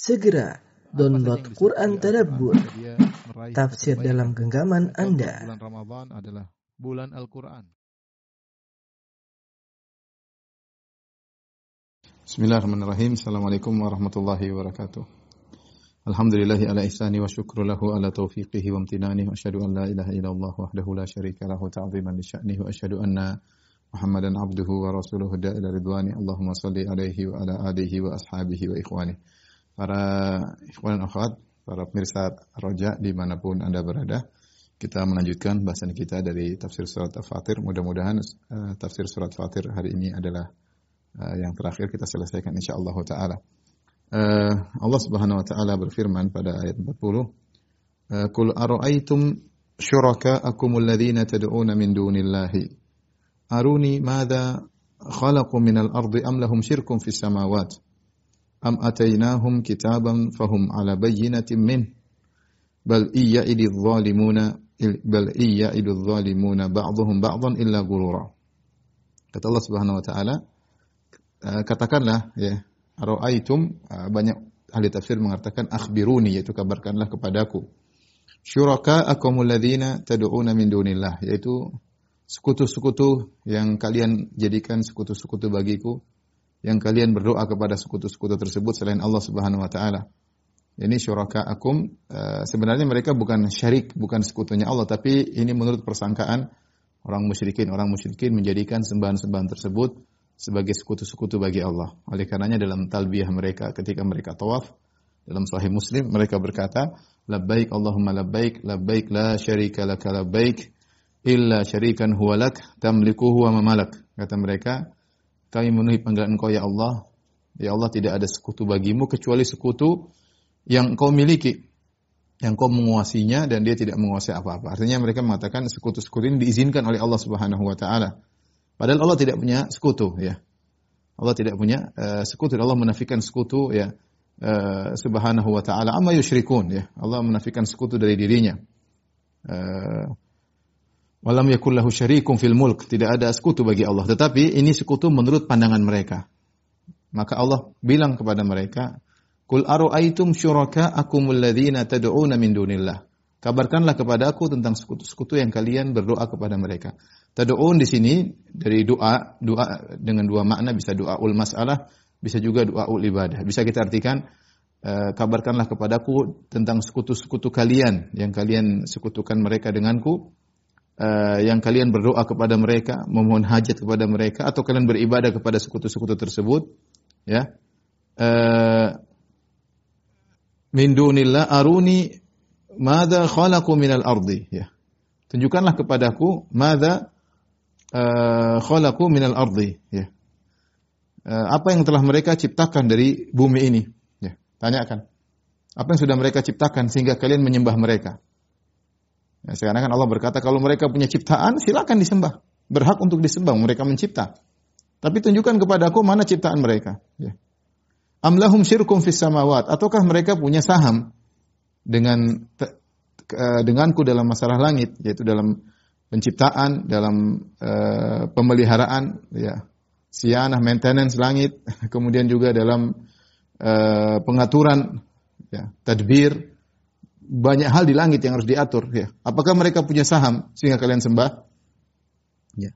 Segera download Quran Tadabbur, tafsir dalam genggaman Anda. Bulan Ramadan adalah bulan Al-Quran. Bismillahirrahmanirrahim. Assalamualaikum warahmatullahi wabarakatuh. Alhamdulillahi ala ihsani wa syukru lahu ala taufiqihi wa amtinani wa asyhadu an la ilaha illallah wahdahu la syarika lahu ta'ziman li sya'nihi wa asyhadu anna Muhammadan abduhu wa rasuluhu da'ila ridwani. Allahumma salli alaihi wa ala alihi wa ashabihi wa ikhwani. Para ikhwan akhwat, para pemirsa Roja di mana pun Anda berada, kita melanjutkan bahasan kita dari tafsir surat Al-Fatir. Mudah-mudahan uh, tafsir surat Fatir hari ini adalah uh, yang terakhir kita selesaikan insyaallah taala. Uh, Allah Subhanahu wa taala berfirman pada ayat 40, uh, "Qul ara'aytum syuraka'akum alladhina tad'una min dunillahi aruni madza khalaqu minal ardi am lahum syirkun fis samawati am atainahum kitaban fahum ala bayyinatin min. Bal iya ididh zalimuna bal iya ididh zalimuna ba'dhum ba'dhan illa gurura kata Allah Subhanahu wa taala katakanlah ya ara'aitum banyak ahli tafsir mengatakan akhbiruni yaitu kabarkanlah kepadaku. Syuraka akumul ladzina tad'una min dunillah yaitu sekutu-sekutu yang kalian jadikan sekutu-sekutu bagiku yang kalian berdoa kepada sekutu-sekutu tersebut selain Allah Subhanahu wa taala. Ini syuraka akum uh, sebenarnya mereka bukan syarik, bukan sekutunya Allah, tapi ini menurut persangkaan orang musyrikin, orang musyrikin menjadikan sembahan-sembahan tersebut sebagai sekutu-sekutu bagi Allah. Oleh karenanya dalam talbiyah mereka ketika mereka tawaf dalam sahih Muslim mereka berkata, labbaik Allahumma labbaik, labbaik la syarika laka labbaik illa syarikan huwalak tamlikuhu wa mamalak. Kata mereka, kami memenuhi panggilan Engkau ya Allah. Ya Allah tidak ada sekutu bagimu kecuali sekutu yang Engkau miliki. Yang Engkau menguasinya dan dia tidak menguasai apa-apa. Artinya mereka mengatakan sekutu-sekutu ini diizinkan oleh Allah Subhanahu wa taala. Padahal Allah tidak punya sekutu ya. Allah tidak punya uh, sekutu. Allah menafikan sekutu ya. Uh, subhanahu wa ta'ala amma yusyrikun ya. Allah menafikan sekutu dari dirinya. Uh, Walam yakul lahu syarikum fil mulk. Tidak ada sekutu bagi Allah. Tetapi ini sekutu menurut pandangan mereka. Maka Allah bilang kepada mereka, Kul aru'aitum syuraka akumul ladzina tad'una min dunillah. Kabarkanlah kepada aku tentang sekutu-sekutu yang kalian berdoa kepada mereka. Tad'un di sini dari doa, doa dengan dua makna bisa doa ul masalah, bisa juga doa ul ibadah. Bisa kita artikan uh, kabarkanlah kepadaku tentang sekutu-sekutu kalian yang kalian sekutukan mereka denganku uh, yang kalian berdoa kepada mereka, memohon hajat kepada mereka, atau kalian beribadah kepada sekutu-sekutu tersebut, ya. Uh, min dunillah aruni madza khalaqu minal ardi, ya. Tunjukkanlah kepadaku madza uh, khalaqu minal ardi, ya. Apa yang telah mereka ciptakan dari bumi ini, ya. Tanyakan. Apa yang sudah mereka ciptakan sehingga kalian menyembah mereka? Ya, sekarang kan Allah berkata kalau mereka punya ciptaan silakan disembah. Berhak untuk disembah, mereka mencipta. Tapi tunjukkan kepada aku mana ciptaan mereka. Ya. Amlahum syirkum fis samawat ataukah mereka punya saham dengan denganku dalam masalah langit yaitu dalam penciptaan, dalam uh, pemeliharaan ya. Sianah maintenance langit, kemudian juga dalam uh, pengaturan ya, tadbir banyak hal di langit yang harus diatur ya. Apakah mereka punya saham sehingga kalian sembah? Ya.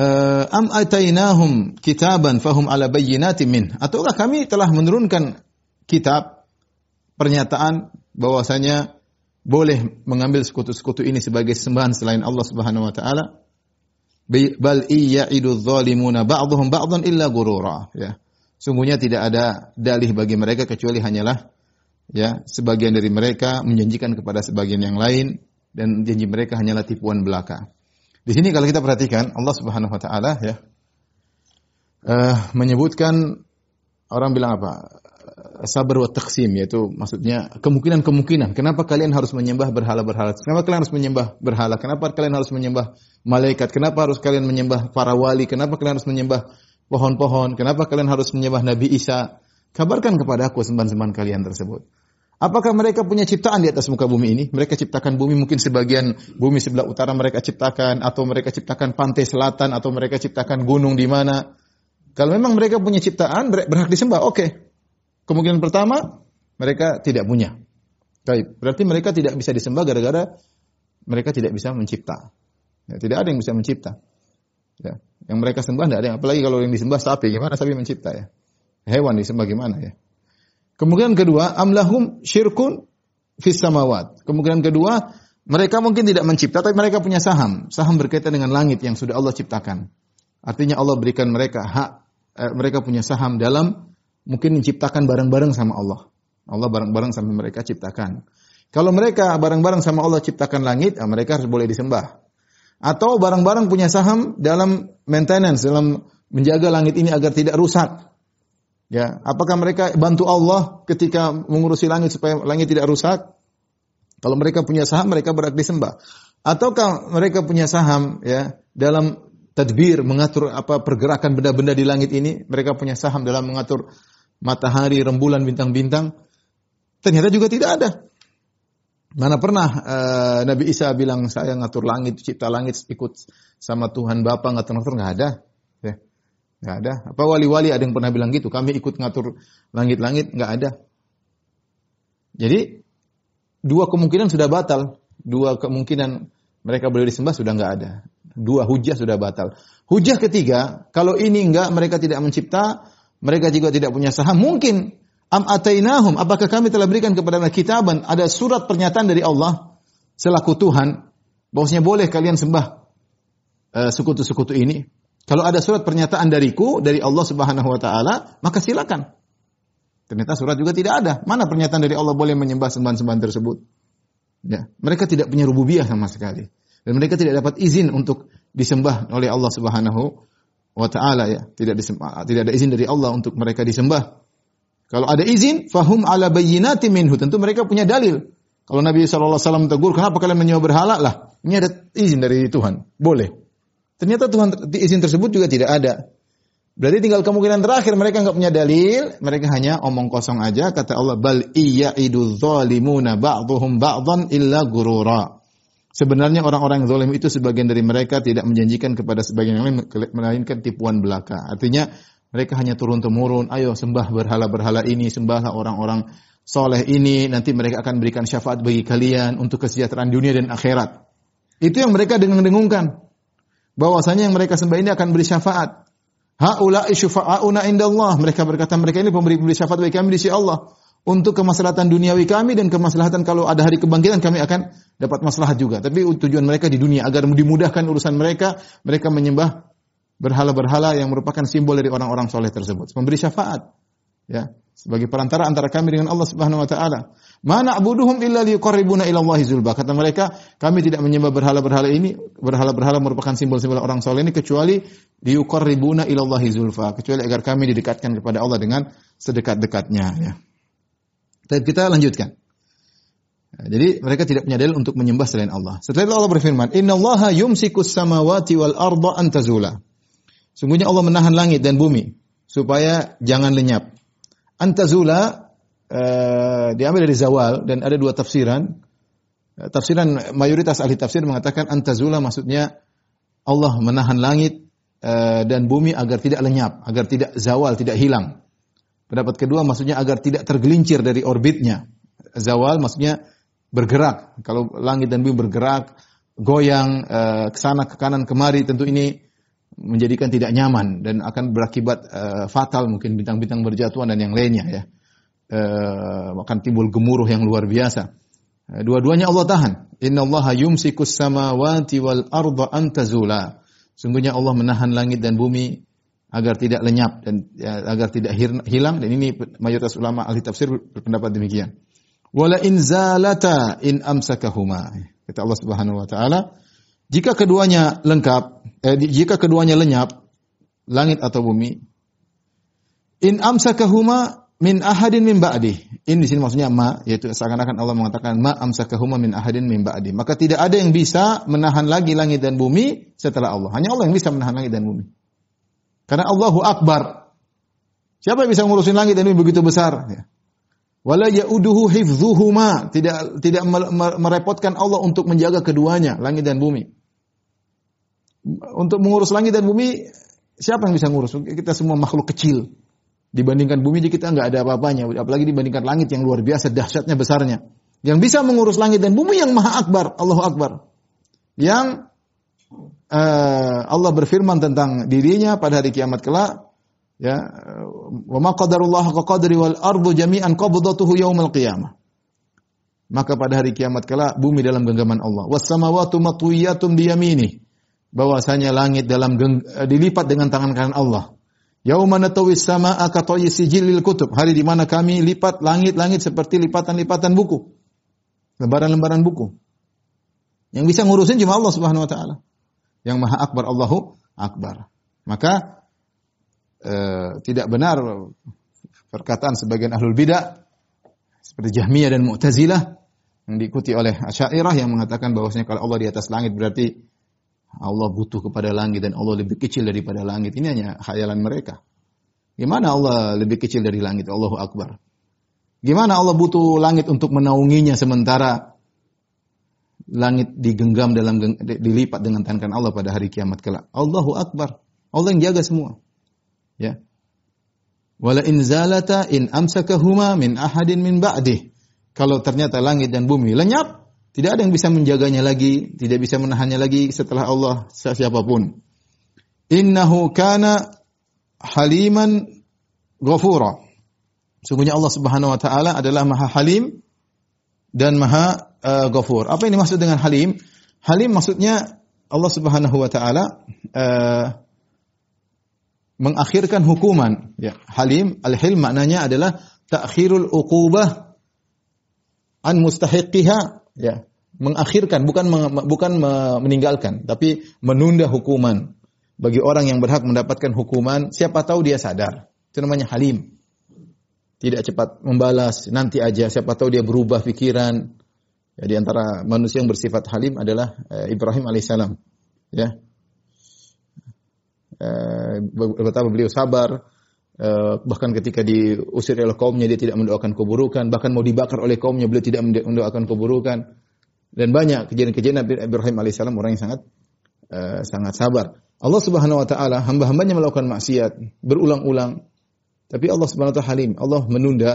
Uh, am atainahum kitaban fahum ala bayyinatin min ataukah kami telah menurunkan kitab pernyataan bahwasanya boleh mengambil sekutu-sekutu ini sebagai sembahan selain Allah Subhanahu wa taala bal iyya'idu zalimuna ba'dhum ba'dhan illa gurura ya sungguhnya tidak ada dalih bagi mereka kecuali hanyalah ya sebagian dari mereka menjanjikan kepada sebagian yang lain dan janji mereka hanyalah tipuan belaka. Di sini kalau kita perhatikan Allah Subhanahu wa taala ya uh, menyebutkan orang bilang apa? sabar wa taqsim yaitu maksudnya kemungkinan-kemungkinan. Kenapa kalian harus menyembah berhala-berhala? Kenapa kalian harus menyembah berhala? Kenapa kalian harus menyembah malaikat? Kenapa harus kalian menyembah para wali? Kenapa kalian harus menyembah pohon-pohon? Kenapa kalian harus menyembah Nabi Isa? Kabarkan kepada aku sembahan-sembahan kalian tersebut. Apakah mereka punya ciptaan di atas muka bumi ini? Mereka ciptakan bumi mungkin sebagian bumi sebelah utara mereka ciptakan atau mereka ciptakan pantai selatan atau mereka ciptakan gunung di mana. Kalau memang mereka punya ciptaan berhak disembah, oke. Okay. Kemungkinan pertama, mereka tidak punya. Baik, berarti mereka tidak bisa disembah gara-gara mereka tidak bisa mencipta. Ya, tidak ada yang bisa mencipta. Ya, yang mereka sembah tidak ada apalagi kalau yang disembah sapi, gimana sapi mencipta ya? Hewan disembah gimana ya? Kemungkinan kedua, amlahum syirkun fis samawat. Kemungkinan kedua, mereka mungkin tidak mencipta, tapi mereka punya saham. Saham berkaitan dengan langit yang sudah Allah ciptakan. Artinya Allah berikan mereka hak, eh, mereka punya saham dalam mungkin menciptakan barang-barang sama Allah. Allah barang-barang sama mereka ciptakan. Kalau mereka barang-barang sama Allah ciptakan langit, ya mereka harus boleh disembah. Atau barang-barang punya saham dalam maintenance, dalam menjaga langit ini agar tidak rusak. Ya, apakah mereka bantu Allah ketika mengurusi langit supaya langit tidak rusak? Kalau mereka punya saham, mereka berhak disembah. Ataukah mereka punya saham ya dalam tadbir mengatur apa pergerakan benda-benda di langit ini, mereka punya saham dalam mengatur matahari, rembulan, bintang-bintang. Ternyata juga tidak ada. Mana pernah uh, Nabi Isa bilang saya ngatur langit, cipta langit ikut sama Tuhan Bapa ngatur-ngatur nggak ada. Ya. Nggak ada. Apa wali-wali ada yang pernah bilang gitu? Kami ikut ngatur langit-langit nggak ada. Jadi dua kemungkinan sudah batal. Dua kemungkinan mereka boleh disembah sudah nggak ada. Dua hujah sudah batal. Hujah ketiga, kalau ini enggak mereka tidak mencipta, mereka juga tidak punya saham, mungkin Am atainahum, apakah kami telah berikan kepada mereka kitaban, ada surat pernyataan dari Allah selaku Tuhan, bahwasanya boleh kalian sembah uh, sekutu-sekutu ini. Kalau ada surat pernyataan dariku, dari Allah subhanahu wa ta'ala, maka silakan. Ternyata surat juga tidak ada. Mana pernyataan dari Allah boleh menyembah sembahan-sembahan tersebut? Ya, mereka tidak punya rububiyah sama sekali. Dan mereka tidak dapat izin untuk disembah oleh Allah Subhanahu wa taala ya. Tidak disembah, tidak ada izin dari Allah untuk mereka disembah. Kalau ada izin, fahum ala bayyinati minhu. Tentu mereka punya dalil. Kalau Nabi SAW tegur, kenapa kalian menyembah berhala? Lah, ini ada izin dari Tuhan. Boleh. Ternyata Tuhan izin tersebut juga tidak ada. Berarti tinggal kemungkinan terakhir mereka nggak punya dalil, mereka hanya omong kosong aja kata Allah bal idu zalimuna ba'dhum ba'dhan illa gurura. Sebenarnya orang-orang zalim itu sebagian dari mereka tidak menjanjikan kepada sebagian yang lain melainkan tipuan belaka. Artinya mereka hanya turun temurun, ayo sembah berhala-berhala ini, sembahlah orang-orang soleh ini, nanti mereka akan berikan syafaat bagi kalian untuk kesejahteraan dunia dan akhirat. Itu yang mereka dengung-dengungkan. Bahwasanya yang mereka sembah ini akan beri syafaat. Haula'i syufa'auna indallah. Mereka berkata mereka ini pemberi pemberi syafaat bagi kami di sisi Allah. Untuk kemaslahatan duniawi kami dan kemaslahatan kalau ada hari kebangkitan kami akan dapat maslahat juga. Tapi tujuan mereka di dunia agar dimudahkan urusan mereka, mereka menyembah berhala-berhala yang merupakan simbol dari orang-orang soleh tersebut. Memberi syafaat. Ya, sebagai perantara antara kami dengan Allah Subhanahu wa taala. Mana abuduhum illa liqarribuna ila Allah zulba. Kata mereka, kami tidak menyembah berhala-berhala ini, berhala-berhala merupakan simbol-simbol orang soleh ini kecuali liqarribuna ila Allah zulfa, kecuali agar kami didekatkan kepada Allah dengan sedekat-dekatnya ya. Tapi kita lanjutkan. Jadi mereka tidak punya dalil untuk menyembah selain Allah. Setelah itu Allah berfirman, "Inna Allah yumsikus samawati wal arda an tazula." Sungguhnya Allah menahan langit dan bumi supaya jangan lenyap. Antazula uh, diambil dari zawal dan ada dua tafsiran. Uh, tafsiran mayoritas ahli tafsir mengatakan antazula maksudnya Allah menahan langit uh, dan bumi agar tidak lenyap, agar tidak zawal, tidak hilang. Pendapat kedua maksudnya agar tidak tergelincir dari orbitnya. Zawal maksudnya bergerak. Kalau langit dan bumi bergerak, goyang ke sana ke kanan kemari tentu ini menjadikan tidak nyaman dan akan berakibat fatal mungkin bintang-bintang berjatuhan dan yang lainnya ya. Uh, akan timbul gemuruh yang luar biasa. Uh, dua-duanya Allah tahan. Inna Allah yumsikus samawati wal arda antazula. Sungguhnya Allah menahan langit dan bumi agar tidak lenyap dan ya, agar tidak hilang dan ini mayoritas ulama ahli tafsir berpendapat demikian. Wala in zalata in amsakahuma. Kata Allah Subhanahu wa taala, jika keduanya lengkap, eh, jika keduanya lenyap, langit atau bumi, in amsakahuma min ahadin min ba'di. In di sini maksudnya ma, yaitu seakan-akan Allah mengatakan ma amsakahuma min ahadin min ba'di. Maka tidak ada yang bisa menahan lagi langit dan bumi setelah Allah. Hanya Allah yang bisa menahan langit dan bumi. Karena Allahu Akbar. Siapa yang bisa ngurusin langit dan bumi begitu besar? Ya. Wala ya'uduhu hifdhuhuma. Tidak tidak merepotkan Allah untuk menjaga keduanya, langit dan bumi untuk mengurus langit dan bumi siapa yang bisa ngurus? Kita semua makhluk kecil. Dibandingkan bumi kita nggak ada apa-apanya, apalagi dibandingkan langit yang luar biasa dahsyatnya besarnya. Yang bisa mengurus langit dan bumi yang maha akbar, Allahu akbar. Yang uh, Allah berfirman tentang dirinya pada hari kiamat kelak, ya, wa ma qadarullah qadri wal ardu jami'an qabdatuhu yaumal qiyamah. Maka pada hari kiamat kelak bumi dalam genggaman Allah. Was samawati matwiyatun. Bahwasanya langit dalam geng, eh, dilipat dengan tangan kanan Allah. Yauma natawis sama'a katayyi sijilil kutub. Hari di mana kami lipat langit-langit seperti lipatan-lipatan buku. Lembaran-lembaran buku. Yang bisa ngurusin cuma Allah Subhanahu wa taala. Yang Maha Akbar Allahu Akbar. Maka eh, tidak benar perkataan sebagian ahlul bidah seperti Jahmiyah dan Mu'tazilah yang diikuti oleh Asy'ariyah yang mengatakan bahwasanya kalau Allah di atas langit berarti Allah butuh kepada langit dan Allah lebih kecil daripada langit. Ini hanya khayalan mereka. Gimana Allah lebih kecil dari langit? Allahu Akbar. Gimana Allah butuh langit untuk menaunginya sementara langit digenggam dalam dilipat dengan tangan Allah pada hari kiamat kelak. Allahu Akbar. Allah yang jaga semua. Ya. Wala in zalata in amsakahuma min ahadin min ba'dih. Kalau ternyata langit dan bumi lenyap, tidak ada yang bisa menjaganya lagi, tidak bisa menahannya lagi setelah Allah siapapun. Innahu kana haliman ghafura. Sungguhnya Allah Subhanahu wa taala adalah Maha Halim dan Maha uh, Ghafur. Apa ini maksud dengan Halim? Halim maksudnya Allah Subhanahu wa taala uh, mengakhirkan hukuman. Ya, Halim al-hilm maknanya adalah ta'khirul uqubah an mustahiqiha ya. Mengakhirkan bukan bukan meninggalkan tapi menunda hukuman. Bagi orang yang berhak mendapatkan hukuman siapa tahu dia sadar. Itu namanya halim. Tidak cepat membalas nanti aja. Siapa tahu dia berubah pikiran. Ya, di antara manusia yang bersifat halim adalah eh, Ibrahim alaihissalam. Ya. Eh, betapa beliau sabar bahkan ketika diusir oleh kaumnya dia tidak mendoakan keburukan bahkan mau dibakar oleh kaumnya beliau tidak mendoakan keburukan dan banyak kejadian-kejadian Nabi Ibrahim alaihissalam orang yang sangat uh, sangat sabar. Allah Subhanahu wa taala hamba-hambanya melakukan maksiat berulang-ulang. Tapi Allah Subhanahu wa taala halim. Allah menunda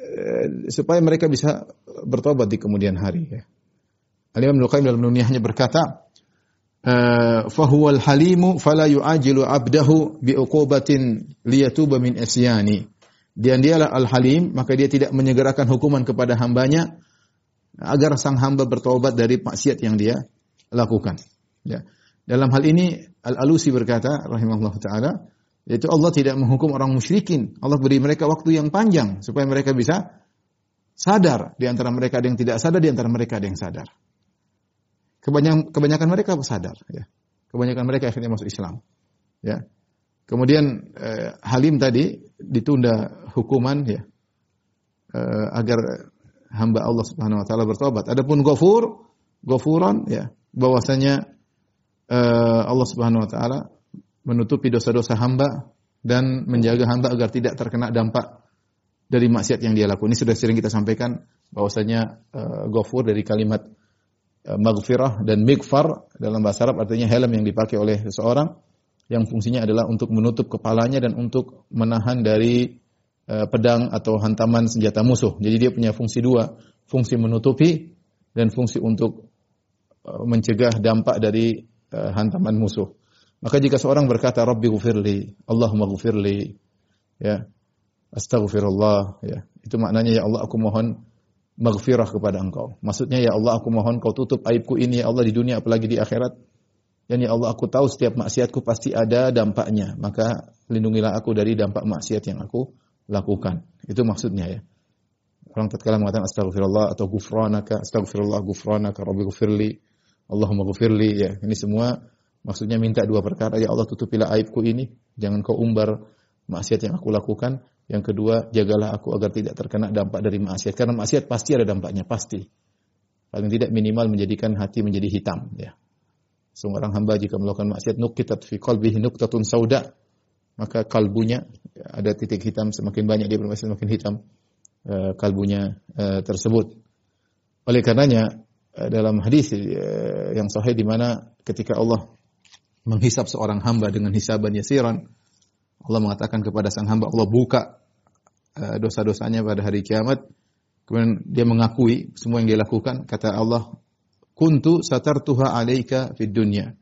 uh, supaya mereka bisa bertobat di kemudian hari ya. Al-Imam Qayyim dalam nuniyahnya berkata, "Fahuwal halimu fala yu'ajilu 'abdahu bi'uqubatin liyatuba min isyani." Dan dialah al-halim, maka dia tidak menyegerakan hukuman kepada hambanya agar sang hamba bertobat dari maksiat yang dia lakukan. Ya. Dalam hal ini Al-Alusi berkata rahimahullah taala yaitu Allah tidak menghukum orang musyrikin. Allah beri mereka waktu yang panjang supaya mereka bisa sadar. Di antara mereka ada yang tidak sadar, di antara mereka ada yang sadar. Kebanyakan, kebanyakan mereka sadar. Ya. Kebanyakan mereka akhirnya masuk Islam. Ya. Kemudian eh, Halim tadi ditunda hukuman ya eh, agar hamba Allah Subhanahu wa taala bertobat. Adapun ghafur, ghafuran ya, bahwasanya uh, Allah Subhanahu wa taala menutupi dosa-dosa hamba dan menjaga hamba agar tidak terkena dampak dari maksiat yang dia lakukan. Ini sudah sering kita sampaikan bahwasanya uh, ghafur dari kalimat maghfirah dan mikfar dalam bahasa Arab artinya helm yang dipakai oleh seseorang yang fungsinya adalah untuk menutup kepalanya dan untuk menahan dari Eh, pedang atau hantaman senjata musuh. Jadi dia punya fungsi dua, fungsi menutupi dan fungsi untuk eh, mencegah dampak dari eh, hantaman musuh. Maka jika seorang berkata Rabbi gufirli, Allahumma gufirli, ya, astaghfirullah, ya, itu maknanya ya Allah aku mohon maghfirah kepada engkau. Maksudnya ya Allah aku mohon kau tutup aibku ini ya Allah di dunia apalagi di akhirat. Dan ya Allah aku tahu setiap maksiatku pasti ada dampaknya. Maka lindungilah aku dari dampak maksiat yang aku lakukan. Itu maksudnya ya. Orang tatkala mengatakan astagfirullah atau gufranaka, astagfirullah gufranaka, rabbi gufirli, Allahumma gufirli ya. Ini semua maksudnya minta dua perkara, ya Allah tutupilah aibku ini, jangan kau umbar maksiat yang aku lakukan. Yang kedua, jagalah aku agar tidak terkena dampak dari maksiat. Karena maksiat pasti ada dampaknya, pasti. Paling tidak minimal menjadikan hati menjadi hitam ya. Seorang hamba jika melakukan maksiat nukitat fi qalbihi nuktatun sauda maka kalbunya ada titik hitam semakin banyak dia bermaksiat semakin hitam uh, kalbunya uh, tersebut. Oleh karenanya uh, dalam hadis yang sahih di mana ketika Allah menghisap seorang hamba dengan hisaban yasiran, Allah mengatakan kepada sang hamba Allah buka dosa-dosanya pada hari kiamat. Kemudian dia mengakui semua yang dia lakukan. Kata Allah, "Kuntu satartuha 'alaika fid dunya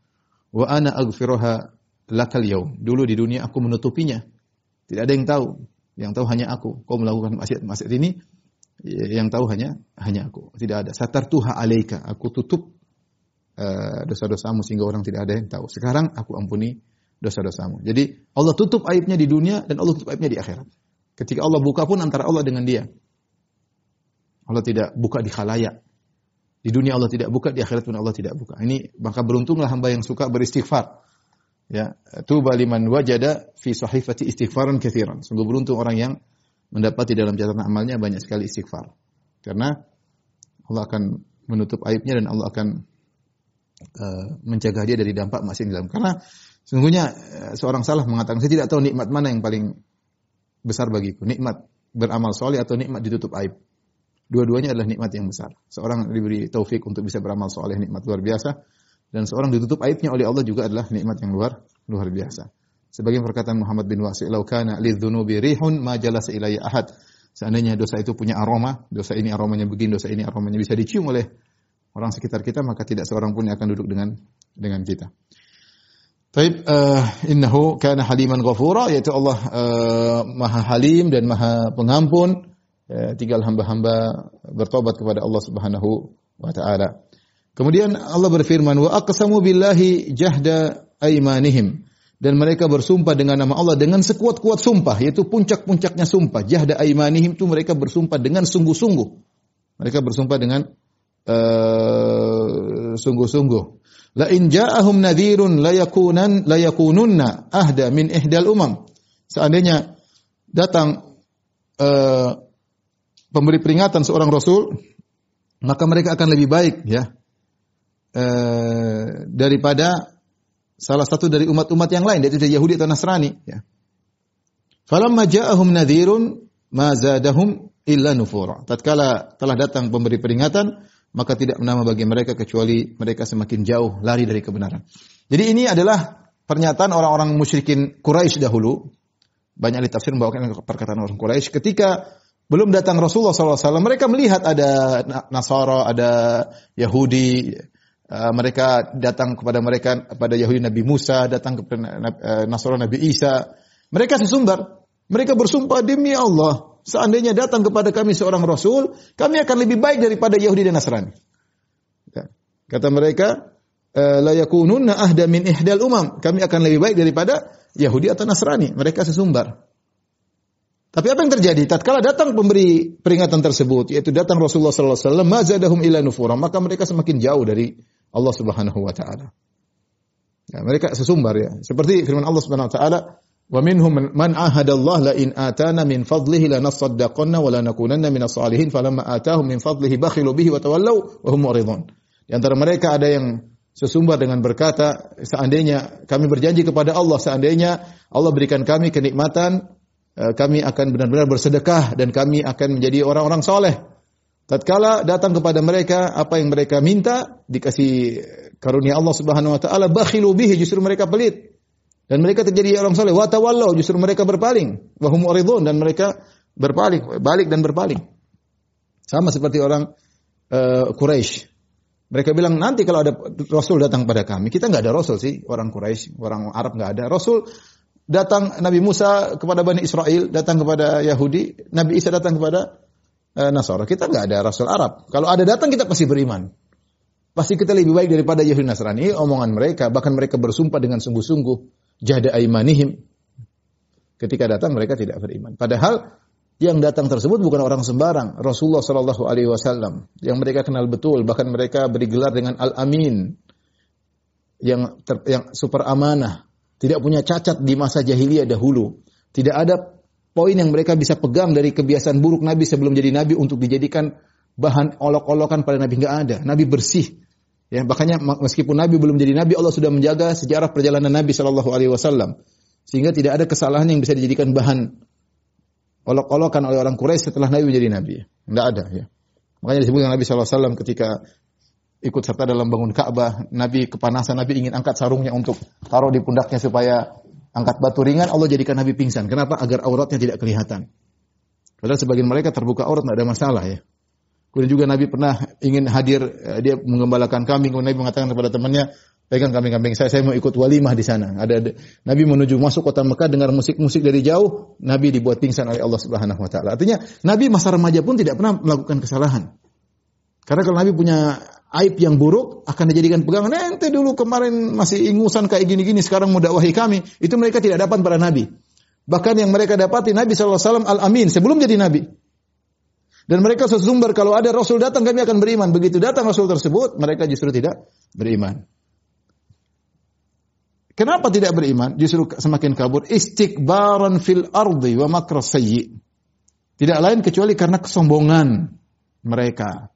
wa ana aghfiruha lakal yaum." Dulu di dunia aku menutupinya. Tidak ada yang tahu. Yang tahu hanya aku. Kau melakukan maksiat-maksiat ini yang tahu hanya hanya aku. Tidak ada. Satartuha 'alaika. Aku tutup uh, dosa-dosamu sehingga orang tidak ada yang tahu. Sekarang aku ampuni dosa-dosamu. Jadi Allah tutup aibnya di dunia dan Allah tutup aibnya di akhirat. Ketika Allah buka pun antara Allah dengan dia. Allah tidak buka di khalayak. Di dunia Allah tidak buka, di akhirat pun Allah tidak buka. Ini maka beruntunglah hamba yang suka beristighfar. Ya, tuba liman wajada fi sahifati istighfaran katsiran. Sungguh beruntung orang yang mendapati dalam catatan amalnya banyak sekali istighfar. Karena Allah akan menutup aibnya dan Allah akan uh, mencegah dia dari dampak maksiat dalam. Karena Sungguhnya eh, seorang salah mengatakan, saya tidak tahu nikmat mana yang paling besar bagiku. Nikmat beramal soleh atau nikmat ditutup aib. Dua-duanya adalah nikmat yang besar. Seorang diberi taufik untuk bisa beramal soleh, nikmat luar biasa. Dan seorang ditutup aibnya oleh Allah juga adalah nikmat yang luar luar biasa. Sebagian perkataan Muhammad bin Wasi, "Lau kana lidzunubi rihun ma jalasa ilayya ahad." Seandainya dosa itu punya aroma, dosa ini aromanya begini, dosa ini aromanya bisa dicium oleh orang sekitar kita, maka tidak seorang pun yang akan duduk dengan dengan kita. Taib uh, innahu kana haliman ghafura yaitu Allah uh, Maha Halim dan Maha Pengampun. Uh, tinggal hamba-hamba bertobat kepada Allah Subhanahu wa taala. Kemudian Allah berfirman wa aqsamu billahi jahda aimanihim dan mereka bersumpah dengan nama Allah dengan sekuat-kuat sumpah yaitu puncak-puncaknya sumpah jahda aimanihim itu mereka bersumpah dengan sungguh-sungguh. Mereka bersumpah dengan uh, sungguh-sungguh. La in ja'ahum nadhirun la yakunan la yakununna ahda min ihdal umam. Seandainya datang uh, pemberi peringatan seorang rasul, maka mereka akan lebih baik ya uh, daripada salah satu dari umat-umat yang lain, yaitu Yahudi atau Nasrani ya. Falamma ja'ahum nadhirun ma zadahum illa nufura. Tatkala telah datang pemberi peringatan, maka tidak menambah bagi mereka kecuali mereka semakin jauh lari dari kebenaran. Jadi ini adalah pernyataan orang-orang musyrikin Quraisy dahulu. Banyak ditafsir membawakan perkataan orang Quraisy ketika belum datang Rasulullah SAW, mereka melihat ada Nasara, ada Yahudi, uh, mereka datang kepada mereka pada Yahudi Nabi Musa, datang kepada uh, Nasara Nabi Isa. Mereka sesumbar, mereka bersumpah demi Allah, seandainya datang kepada kami seorang rasul, kami akan lebih baik daripada Yahudi dan Nasrani. Ya. Kata mereka, eh, la yakununna ahda min ihdal umam. Kami akan lebih baik daripada Yahudi atau Nasrani. Mereka sesumbar. Tapi apa yang terjadi? Tatkala datang pemberi peringatan tersebut, yaitu datang Rasulullah sallallahu alaihi wasallam, mazadahum ila nufura, maka mereka semakin jauh dari Allah Subhanahu wa taala. Ya, mereka sesumbar ya. Seperti firman Allah Subhanahu wa taala, Wa minhum man ahada Allah la in atana min fadlihi lanasaddaqanna wa lanakunanna minas salihin falamma atahum min fadlihi bakhilu bihi wa tawallaw wa hum muridun. Di antara mereka ada yang sesumbar dengan berkata, seandainya kami berjanji kepada Allah, seandainya Allah berikan kami kenikmatan, eh, kami akan benar-benar bersedekah dan kami akan menjadi orang-orang soleh. Tatkala datang kepada mereka apa yang mereka minta, dikasih karunia Allah Subhanahu wa taala, bakhilu bihi justru mereka pelit. Dan mereka terjadi orang soleh. Watawallau justru mereka berpaling. Wahum uridun dan mereka berpaling, balik dan berpaling. Sama seperti orang uh, Quraisy. Mereka bilang nanti kalau ada Rasul datang pada kami, kita nggak ada Rasul sih orang Quraisy, orang Arab nggak ada. Rasul datang Nabi Musa kepada Bani Israel, datang kepada Yahudi, Nabi Isa datang kepada uh, Nasara. Kita nggak ada Rasul Arab. Kalau ada datang kita pasti beriman. Pasti kita lebih baik daripada Yahudi Nasrani. Omongan mereka, bahkan mereka bersumpah dengan sungguh-sungguh jada aimanihim. Ketika datang mereka tidak beriman. Padahal yang datang tersebut bukan orang sembarang, Rasulullah Shallallahu Alaihi Wasallam. Yang mereka kenal betul, bahkan mereka beri gelar dengan Al Amin, yang ter, yang super amanah, tidak punya cacat di masa jahiliyah dahulu, tidak ada poin yang mereka bisa pegang dari kebiasaan buruk Nabi sebelum jadi Nabi untuk dijadikan bahan olok-olokan pada Nabi. Nggak ada, Nabi bersih, Ya, makanya meskipun Nabi belum jadi Nabi, Allah sudah menjaga sejarah perjalanan Nabi Shallallahu Alaihi Wasallam, sehingga tidak ada kesalahan yang bisa dijadikan bahan olok-olokan oleh orang Quraisy setelah Nabi menjadi Nabi. Tidak ada. Ya. Makanya disebutkan Nabi Shallallahu Alaihi Wasallam ketika ikut serta dalam bangun Ka'bah, Nabi kepanasan, Nabi ingin angkat sarungnya untuk taruh di pundaknya supaya Angkat batu ringan, Allah jadikan Nabi pingsan. Kenapa? Agar auratnya tidak kelihatan. Padahal sebagian mereka terbuka aurat tidak ada masalah ya. Kemudian juga Nabi pernah ingin hadir, eh, dia mengembalakan kambing. Kemudian Nabi mengatakan kepada temannya, pegang kambing-kambing saya, saya mau ikut walimah di sana. Ada, ada Nabi menuju masuk kota Mekah dengar musik-musik dari jauh, Nabi dibuat pingsan oleh Allah Subhanahu wa taala. Artinya Nabi masa remaja pun tidak pernah melakukan kesalahan. Karena kalau Nabi punya aib yang buruk akan dijadikan pegangan. Eh, ente dulu kemarin masih ingusan kayak gini-gini, sekarang mau dakwahi kami. Itu mereka tidak dapat pada Nabi. Bahkan yang mereka dapati Nabi SAW al-amin sebelum jadi Nabi. Dan mereka sesumber kalau ada Rasul datang kami akan beriman. Begitu datang Rasul tersebut, mereka justru tidak beriman. Kenapa tidak beriman? Justru semakin kabur. Istikbaran fil ardi wa makras Tidak lain kecuali karena kesombongan mereka.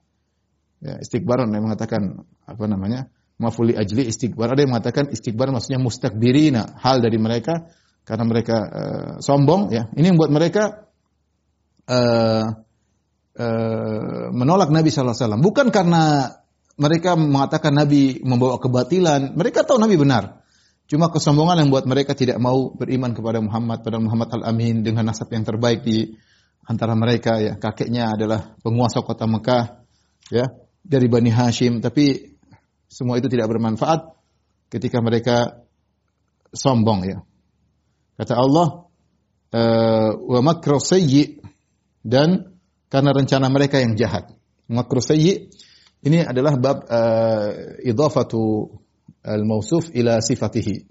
Ya, istikbaran yang mengatakan apa namanya? Mafuli ajli istikbar. Ada yang mengatakan istikbar maksudnya mustakbirina, hal dari mereka karena mereka uh, sombong ya. Ini yang membuat mereka uh, menolak Nabi wasallam. Bukan karena mereka mengatakan Nabi membawa kebatilan, mereka tahu Nabi benar. Cuma kesombongan yang membuat mereka tidak mau beriman kepada Muhammad, pada Muhammad Al-Amin dengan nasab yang terbaik di antara mereka ya. Kakeknya adalah penguasa kota Mekah ya dari Bani Hashim, tapi semua itu tidak bermanfaat ketika mereka sombong ya. Kata Allah, eh, wa sayyi dan karena rencana mereka yang jahat. Makru sayyi ini adalah bab uh, idhafatu al-mausuf ila sifatihi.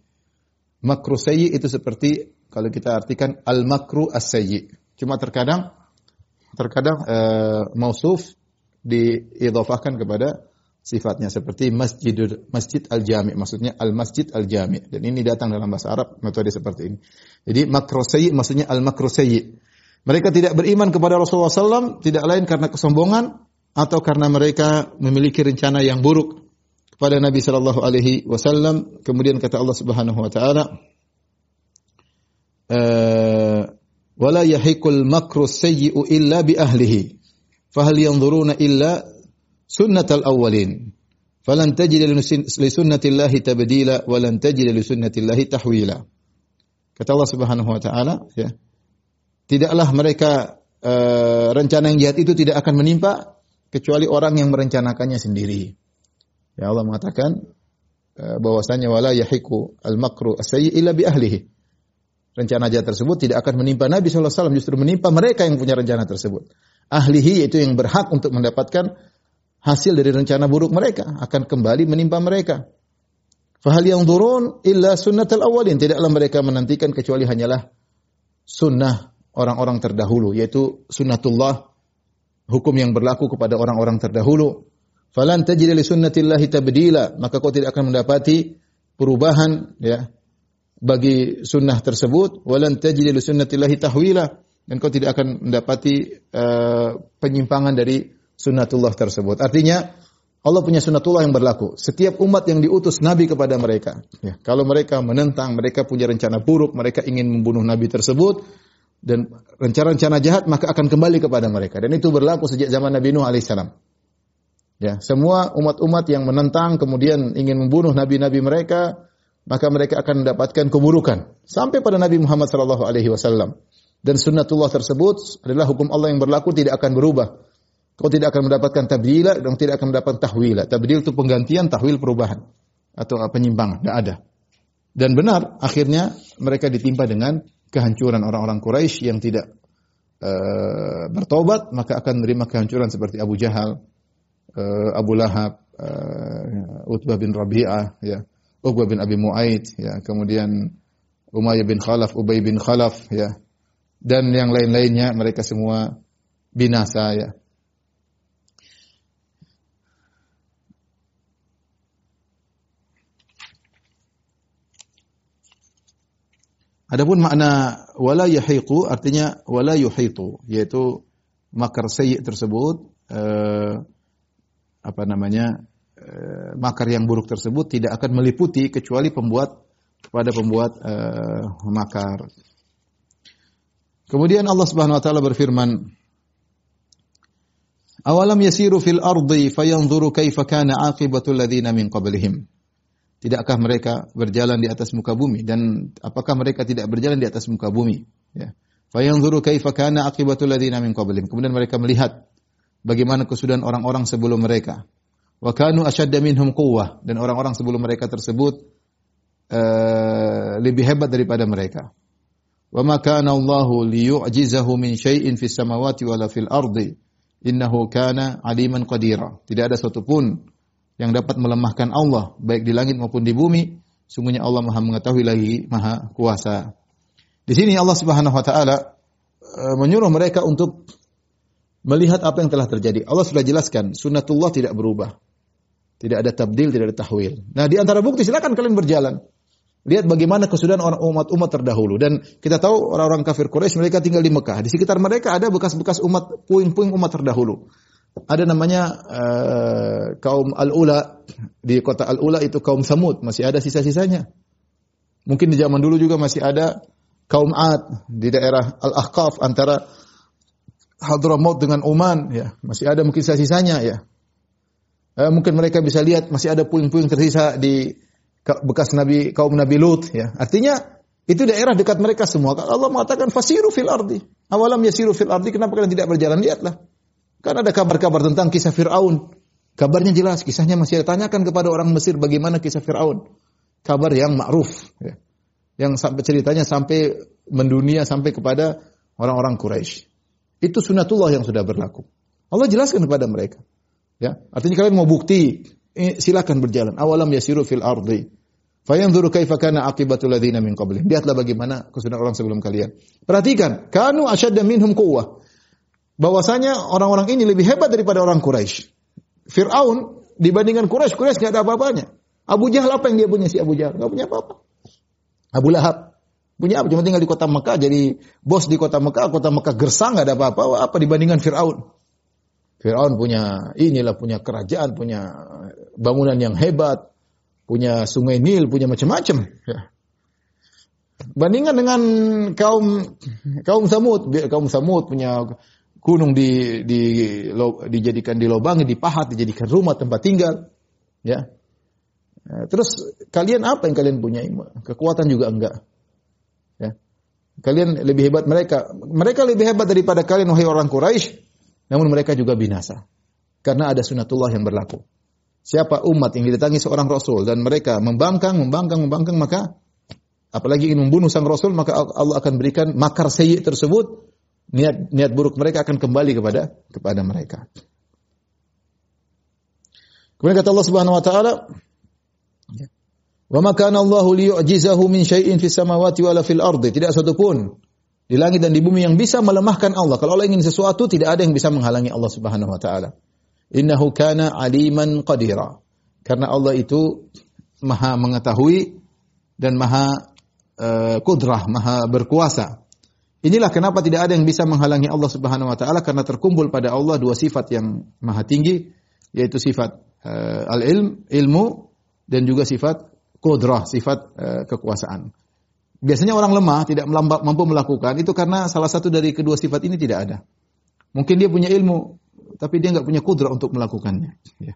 Makru sayyi itu seperti kalau kita artikan al-makru as-sayyi. Cuma terkadang terkadang uh, mausuf diidhafahkan kepada sifatnya seperti masjid masjid al-jami maksudnya al-masjid al-jami dan ini datang dalam bahasa Arab metode seperti ini. Jadi makrosayyi maksudnya al-makrosayyi. Mereka tidak beriman kepada Rasulullah SAW tidak lain karena kesombongan atau karena mereka memiliki rencana yang buruk kepada Nabi Shallallahu Alaihi Wasallam. Kemudian kata Allah Subhanahu Wa Taala, eh, "Wala yahikul makru sayyi'u illa bi ahlihi." fahal yanzuruna illa sunnatal awwalin falan tajid li sunnatillahi tabdila wa lan tajid li kata Allah Subhanahu wa taala ya tidaklah mereka uh, rencana yang jahat itu tidak akan menimpa kecuali orang yang merencanakannya sendiri ya Allah mengatakan uh, bahwasanya wala yahiku al makru asyi illa bi ahlihi rencana jahat tersebut tidak akan menimpa Nabi SAW justru menimpa mereka yang punya rencana tersebut ahlihi yaitu yang berhak untuk mendapatkan hasil dari rencana buruk mereka akan kembali menimpa mereka. Fahal yang turun illa sunnatul awalin. Tidaklah mereka menantikan kecuali hanyalah sunnah orang-orang terdahulu. Yaitu sunnatullah. Hukum yang berlaku kepada orang-orang terdahulu. Falan tajid li sunnatillahi tabdila. Maka kau tidak akan mendapati perubahan ya bagi sunnah tersebut. Walan tajid li sunnatillahi tahwila dan kau tidak akan mendapati uh, penyimpangan dari sunnatullah tersebut. Artinya Allah punya sunnatullah yang berlaku. Setiap umat yang diutus Nabi kepada mereka, ya, kalau mereka menentang, mereka punya rencana buruk, mereka ingin membunuh Nabi tersebut, dan rencana-rencana jahat maka akan kembali kepada mereka. Dan itu berlaku sejak zaman Nabi Nuh alaihissalam. Ya, semua umat-umat yang menentang kemudian ingin membunuh nabi-nabi mereka, maka mereka akan mendapatkan keburukan sampai pada Nabi Muhammad sallallahu alaihi wasallam. Dan sunnatullah tersebut adalah hukum Allah yang berlaku tidak akan berubah. Kau tidak akan mendapatkan tabdila dan tidak akan mendapatkan tahwila. Tabdil itu penggantian, tahwil perubahan atau penyimpangan, tidak ada. Dan benar, akhirnya mereka ditimpa dengan kehancuran orang-orang Quraisy yang tidak uh, bertobat, maka akan menerima kehancuran seperti Abu Jahal, uh, Abu Lahab, uh, Utbah bin Rabi'ah, ya, Uqbah bin Abi Mu'aid, ya, kemudian Umayyah bin Khalaf, Ubay bin Khalaf, ya, dan yang lain-lainnya mereka semua binasa ya. Adapun makna wala yahiqu artinya wala yuhitu yaitu makar sayyi tersebut eh, apa namanya eh, makar yang buruk tersebut tidak akan meliputi kecuali pembuat kepada pembuat eh, makar. Kemudian Allah Subhanahu wa taala berfirman, "Awalam yasiru fil ardi fayanzuru kaifa kana aqibatu alladziina min qablihim." Tidakkah mereka berjalan di atas muka bumi dan apakah mereka tidak berjalan di atas muka bumi? Ya. Fayanzuru kaifa kana aqibatul ladzina min qablihim. Kemudian mereka melihat bagaimana kesudahan orang-orang sebelum mereka. Wa kanu ashadda minhum quwwah dan orang-orang sebelum mereka tersebut uh, lebih hebat daripada mereka. Wa ma kana Allahu liyu'jizahu min syai'in fis samawati wala fil ardi innahu kana aliman qadira. Tidak ada satu pun yang dapat melemahkan Allah baik di langit maupun di bumi. Sungguhnya Allah Maha mengetahui lagi Maha kuasa. Di sini Allah Subhanahu wa taala uh, menyuruh mereka untuk melihat apa yang telah terjadi. Allah sudah jelaskan, sunnatullah tidak berubah. Tidak ada tabdil, tidak ada tahwil. Nah, di antara bukti silakan kalian berjalan. Lihat bagaimana kesudahan orang umat-umat terdahulu dan kita tahu orang-orang kafir Quraisy mereka tinggal di Mekah. Di sekitar mereka ada bekas-bekas umat puing-puing umat terdahulu. Ada namanya uh, kaum Al-Ula di kota Al-Ula itu kaum Samud, masih ada sisa-sisanya. Mungkin di zaman dulu juga masih ada kaum Ad di daerah Al-Ahqaf antara Hadramaut dengan Oman ya, masih ada mungkin sisa-sisanya ya. Eh, mungkin mereka bisa lihat masih ada puing-puing tersisa di bekas Nabi kaum Nabi Lut ya. Artinya itu daerah dekat mereka semua. Allah mengatakan fasiru fil ardi. Awalam yasiru fil ardi, kenapa kalian tidak berjalan? Lihatlah. Kan ada kabar-kabar tentang kisah Fir'aun. Kabarnya jelas, kisahnya masih ditanyakan kepada orang Mesir bagaimana kisah Fir'aun. Kabar yang ma'ruf. Ya. Yang sampai ceritanya sampai mendunia sampai kepada orang-orang Quraisy. Itu sunatullah yang sudah berlaku. Allah jelaskan kepada mereka. Ya, artinya kalian mau bukti, eh, silakan berjalan. Awalam yasiru fil ardi. Fayanzuru kaifa kana aqibatul ladzina min qablihim. Lihatlah bagaimana kesudahan orang sebelum kalian. Perhatikan, kanu asyadda minhum quwwah. Bahwasanya orang-orang ini lebih hebat daripada orang Quraisy. Fir'aun dibandingkan Quraisy, Quraisy enggak ada apa-apanya. Abu Jahal apa yang dia punya si Abu Jahal? Enggak punya apa-apa. Abu Lahab Punya apa? Cuma tinggal di kota Mekah, jadi bos di kota Mekah, kota Mekah gersang, nggak ada apa-apa. Apa dibandingkan Fir'aun? Fir'aun punya inilah, punya kerajaan, punya bangunan yang hebat, punya sungai Nil, punya macam-macam. Ya. Bandingkan dengan kaum kaum Samud, kaum Samud punya gunung di, di lo, dijadikan di lubang, dipahat, dijadikan rumah tempat tinggal. Ya. Terus kalian apa yang kalian punya? Kekuatan juga enggak. Kalian lebih hebat mereka. Mereka lebih hebat daripada kalian wahai orang Quraisy, namun mereka juga binasa. Karena ada sunatullah yang berlaku. Siapa umat yang didatangi seorang rasul dan mereka membangkang, membangkang, membangkang maka apalagi ingin membunuh sang rasul maka Allah akan berikan makar sayyi tersebut niat niat buruk mereka akan kembali kepada kepada mereka. Kemudian kata Allah Subhanahu wa taala Wa ma kana Allahu liyu'jizahu min syai'in fis samawati wala fil ardi. Tidak satu pun di langit dan di bumi yang bisa melemahkan Allah. Kalau Allah ingin sesuatu, tidak ada yang bisa menghalangi Allah Subhanahu wa taala. Innahu kana aliman qadira. Karena Allah itu maha mengetahui dan maha uh, kudrah, maha berkuasa. Inilah kenapa tidak ada yang bisa menghalangi Allah Subhanahu wa taala karena terkumpul pada Allah dua sifat yang maha tinggi yaitu sifat uh, al-ilm, ilmu dan juga sifat kudrah, sifat uh, kekuasaan. Biasanya orang lemah tidak mampu melakukan itu karena salah satu dari kedua sifat ini tidak ada. Mungkin dia punya ilmu, tapi dia nggak punya kudrah untuk melakukannya. Ya.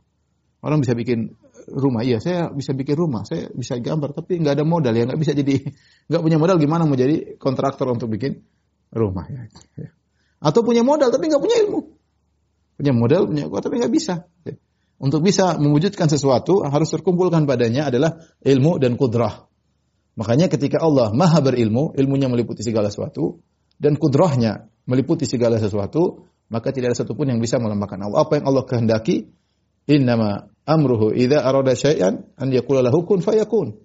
Orang bisa bikin rumah, iya saya bisa bikin rumah, saya bisa gambar, tapi nggak ada modal ya, nggak bisa jadi, nggak punya modal gimana mau jadi kontraktor untuk bikin rumah ya. Atau punya modal tapi nggak punya ilmu, punya modal punya kuat tapi nggak bisa. Untuk bisa mewujudkan sesuatu harus terkumpulkan padanya adalah ilmu dan kudrah. Makanya ketika Allah maha berilmu, ilmunya meliputi segala sesuatu, dan kudrahnya meliputi segala sesuatu, maka tidak ada satupun yang bisa melemahkan Allah. Apa yang Allah kehendaki, innama amruhu idza arada syai'an an yaqula lahu kun fayakun.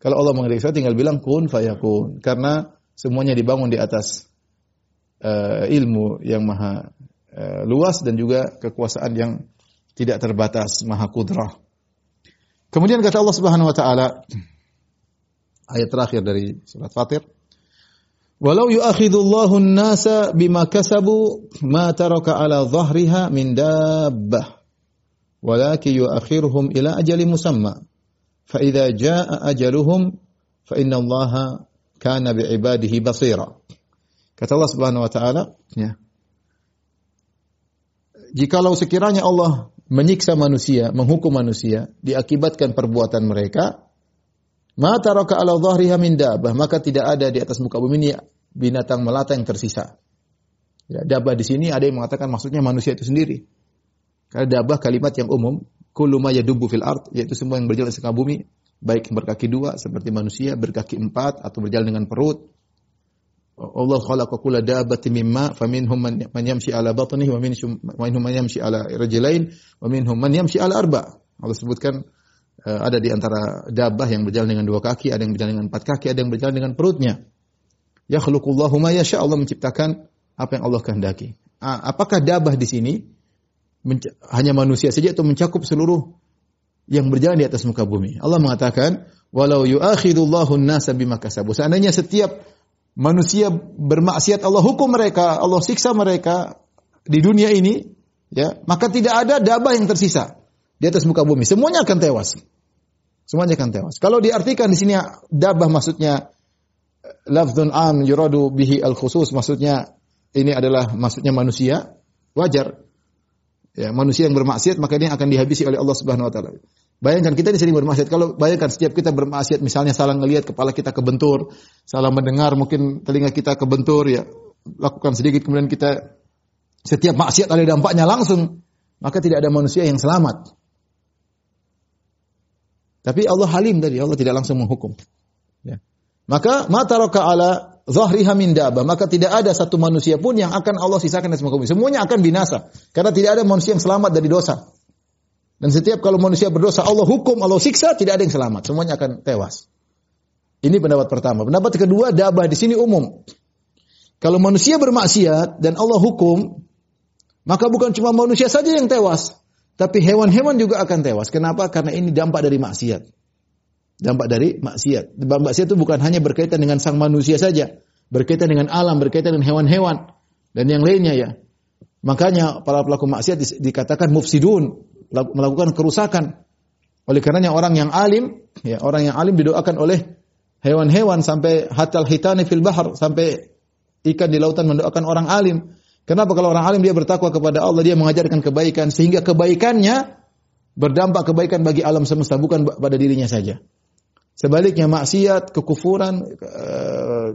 Kalau Allah mengendaki sesuatu tinggal bilang kun fayakun karena semuanya dibangun di atas uh, ilmu yang maha uh, luas dan juga kekuasaan yang tidak terbatas, maha kudrah. Kemudian kata Allah Subhanahu wa taala ayat terakhir dari surat Fatir, "Walau yu'akhidullahu an-nasa bima kasabu ma taraka ala dhahriha min dabbah, walakin yu'akhiruhum ila ajali musamma. Fa idza jaa ajaluhum fa inna Allah kana bi'ibadihi basira." Kata Allah Subhanahu wa taala, ya. Jikalau sekiranya Allah menyiksa manusia, menghukum manusia diakibatkan perbuatan mereka, ma taraka ala dhahriha min dabah, maka tidak ada di atas muka bumi ini binatang melata yang tersisa. Ya, dabah di sini ada yang mengatakan maksudnya manusia itu sendiri. Karena dabah kalimat yang umum, kullu ma yadubu fil ard, yaitu semua yang berjalan di bumi, baik berkaki dua seperti manusia, berkaki empat atau berjalan dengan perut, Allah khalaqa kulla dabbatin mimma faminhum man yamshi ala batnihi wa minhum man yamshi ala rajulain wa minhum man yamshi ala arba. Allah sebutkan uh, ada di antara dabah yang berjalan dengan dua kaki, ada yang berjalan dengan empat kaki, ada yang berjalan dengan perutnya. Yakhluqullahu ma yasha Allah menciptakan apa yang Allah kehendaki. Apakah dabah di sini hanya manusia saja atau mencakup seluruh yang berjalan di atas muka bumi? Allah mengatakan, "Walau yu'akhidullahu an-nasa bima kasabu." Seandainya setiap manusia bermaksiat Allah hukum mereka, Allah siksa mereka di dunia ini, ya, maka tidak ada dabah yang tersisa di atas muka bumi. Semuanya akan tewas. Semuanya akan tewas. Kalau diartikan di sini dabah maksudnya lafzun am yuradu bihi al khusus maksudnya ini adalah maksudnya manusia, wajar. Ya, manusia yang bermaksiat maka ini akan dihabisi oleh Allah Subhanahu wa taala. Bayangkan kita di sini bermaksiat. Kalau bayangkan setiap kita bermaksiat, misalnya salah ngelihat kepala kita kebentur, salah mendengar mungkin telinga kita kebentur, ya lakukan sedikit kemudian kita setiap maksiat ada dampaknya langsung, maka tidak ada manusia yang selamat. Tapi Allah halim tadi, Allah tidak langsung menghukum. Ya. Maka mata roka ala zahriha min daba, maka tidak ada satu manusia pun yang akan Allah sisakan dari semua Semuanya akan binasa karena tidak ada manusia yang selamat dari dosa. Dan setiap kalau manusia berdosa, Allah hukum, Allah siksa, tidak ada yang selamat. Semuanya akan tewas. Ini pendapat pertama. Pendapat kedua, dabah di sini umum. Kalau manusia bermaksiat dan Allah hukum, maka bukan cuma manusia saja yang tewas, tapi hewan-hewan juga akan tewas. Kenapa? Karena ini dampak dari maksiat. Dampak dari maksiat. Dampak maksiat itu bukan hanya berkaitan dengan sang manusia saja, berkaitan dengan alam, berkaitan dengan hewan-hewan dan yang lainnya ya. Makanya para pelaku maksiat dikatakan mufsidun, melakukan kerusakan. Oleh karenanya orang yang alim, ya orang yang alim didoakan oleh hewan-hewan sampai hatal hitani fil bahar sampai ikan di lautan mendoakan orang alim. Kenapa kalau orang alim dia bertakwa kepada Allah, dia mengajarkan kebaikan sehingga kebaikannya berdampak kebaikan bagi alam semesta bukan pada dirinya saja. Sebaliknya maksiat, kekufuran,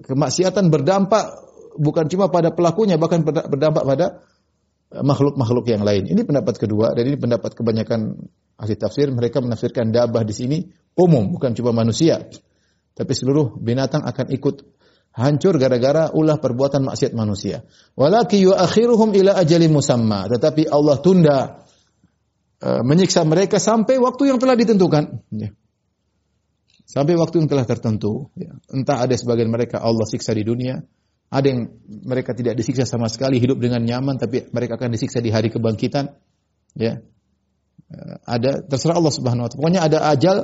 kemaksiatan berdampak bukan cuma pada pelakunya bahkan berdampak pada makhluk-makhluk yang lain. Ini pendapat kedua dan ini pendapat kebanyakan ahli tafsir. Mereka menafsirkan dabah di sini umum, bukan cuma manusia. Tapi seluruh binatang akan ikut hancur gara-gara ulah perbuatan maksiat manusia. Walaki yuakhiruhum ila ajalin musamma. Tetapi Allah tunda uh, menyiksa mereka sampai waktu yang telah ditentukan. Ya. Sampai waktu yang telah tertentu. Ya. Entah ada sebagian mereka Allah siksa di dunia, ada yang mereka tidak disiksa sama sekali, hidup dengan nyaman, tapi mereka akan disiksa di hari kebangkitan. Ya, eh, ada terserah Allah Subhanahu Wa Taala. Pokoknya ada ajal,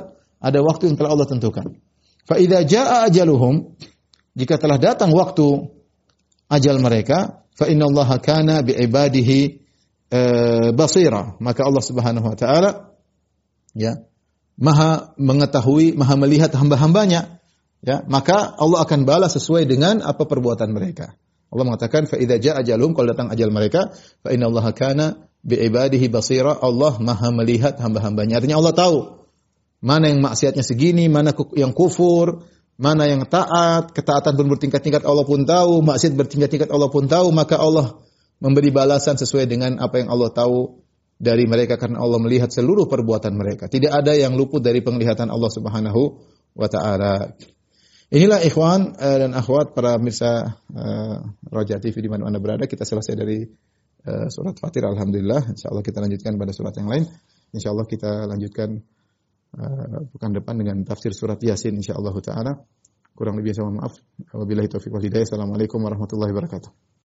ada waktu yang telah Allah tentukan. Fa idza jaa ajaluhum, jika telah datang waktu ajal mereka, fa inna Allah kana bi ibadihi e, basira. Maka Allah Subhanahu wa taala ya, Maha mengetahui, Maha melihat hamba-hambanya ya maka Allah akan balas sesuai dengan apa perbuatan mereka. Allah mengatakan fa idza jaa ajalum kalau datang ajal mereka fa inna Allah kana bi basira Allah Maha melihat hamba-hambanya. Artinya Allah tahu mana yang maksiatnya segini, mana yang kufur, mana yang taat, ketaatan pun bertingkat-tingkat Allah pun tahu, maksiat bertingkat-tingkat Allah pun tahu, maka Allah memberi balasan sesuai dengan apa yang Allah tahu dari mereka karena Allah melihat seluruh perbuatan mereka. Tidak ada yang luput dari penglihatan Allah Subhanahu wa taala. Inilah ikhwan uh, dan akhwat para mirsa uh, Raja TV di mana Anda berada. Kita selesai dari uh, surat Fatir Alhamdulillah. Insya Allah kita lanjutkan pada surat yang lain. Insya Allah kita lanjutkan uh, pekan depan dengan tafsir surat Yasin insya Allah Ta'ala. Kurang lebih saya mohon maaf. Wabillahi taufiq wal hidayah. Assalamualaikum warahmatullahi wabarakatuh.